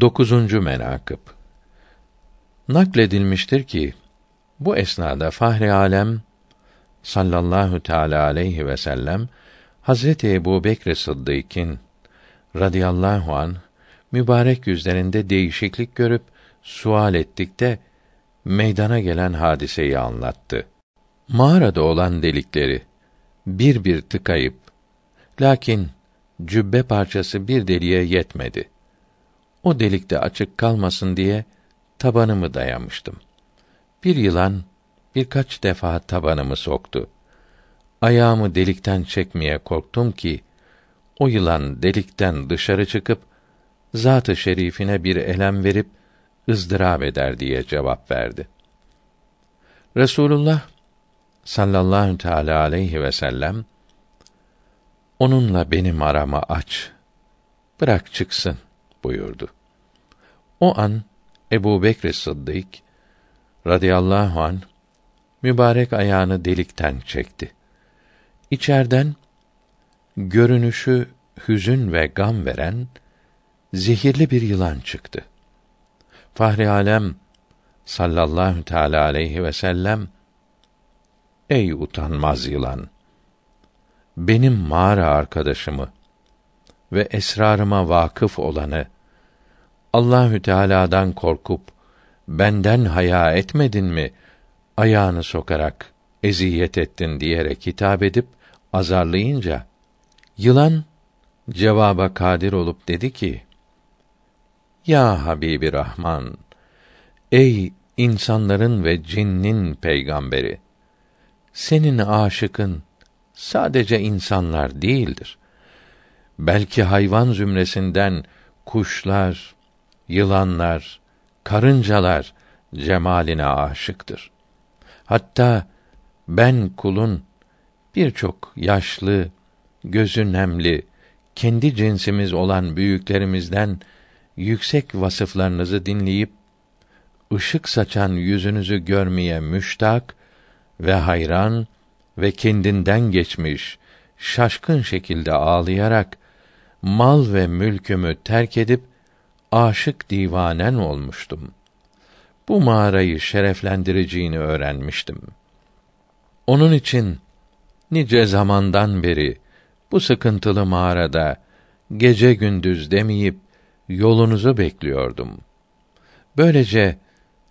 Dokuzuncu menakıb Nakledilmiştir ki bu esnada Fahri Alem sallallahu teala aleyhi ve sellem Hazreti Ebu Bekr Sıddık'ın radıyallahu an mübarek yüzlerinde değişiklik görüp sual ettikte meydana gelen hadiseyi anlattı. Mağarada olan delikleri bir bir tıkayıp lakin cübbe parçası bir deliğe yetmedi. O delikte açık kalmasın diye tabanımı dayamıştım. Bir yılan birkaç defa tabanımı soktu. Ayağımı delikten çekmeye korktum ki o yılan delikten dışarı çıkıp zat-ı şerifine bir elem verip ızdırap eder diye cevap verdi. Resulullah sallallahu teala aleyhi ve sellem onunla benim aramı aç. Bırak çıksın buyurdu. O an Ebu Bekr Sıddık radıyallahu an mübarek ayağını delikten çekti. İçerden görünüşü hüzün ve gam veren zehirli bir yılan çıktı. Fahri Alem sallallahu teala aleyhi ve sellem Ey utanmaz yılan! Benim mağara arkadaşımı ve esrarıma vakıf olanı Allahü Teala'dan korkup benden haya etmedin mi? Ayağını sokarak eziyet ettin diyerek hitap edip azarlayınca yılan cevaba kadir olup dedi ki: Ya Habibi Rahman, ey insanların ve cinnin peygamberi, senin aşıkın sadece insanlar değildir. Belki hayvan zümresinden kuşlar, yılanlar, karıncalar cemaline aşıktır. Hatta ben kulun birçok yaşlı, gözü nemli, kendi cinsimiz olan büyüklerimizden yüksek vasıflarınızı dinleyip ışık saçan yüzünüzü görmeye müştak ve hayran ve kendinden geçmiş şaşkın şekilde ağlayarak mal ve mülkümü terk edip aşık divanen olmuştum. Bu mağarayı şereflendireceğini öğrenmiştim. Onun için nice zamandan beri bu sıkıntılı mağarada gece gündüz demeyip yolunuzu bekliyordum. Böylece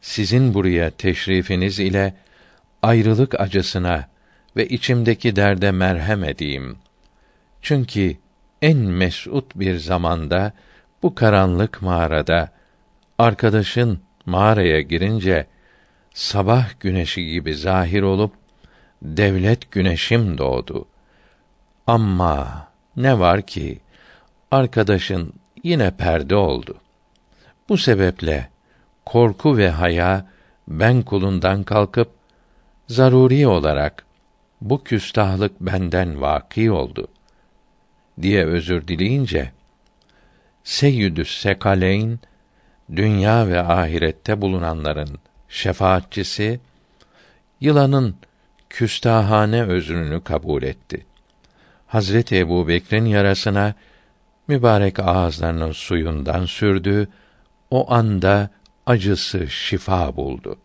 sizin buraya teşrifiniz ile ayrılık acısına ve içimdeki derde merhem edeyim. Çünkü en mesut bir zamanda bu karanlık mağarada arkadaşın mağaraya girince sabah güneşi gibi zahir olup devlet güneşim doğdu. Ama ne var ki arkadaşın yine perde oldu. Bu sebeple korku ve haya ben kulundan kalkıp zaruri olarak bu küstahlık benden vaki oldu diye özür dileyince Seyyidü's Sekaleyn dünya ve ahirette bulunanların şefaatçisi yılanın küstahane özrünü kabul etti. Hazreti Ebu Bekir'in yarasına mübarek ağızlarının suyundan sürdü, o anda acısı şifa buldu.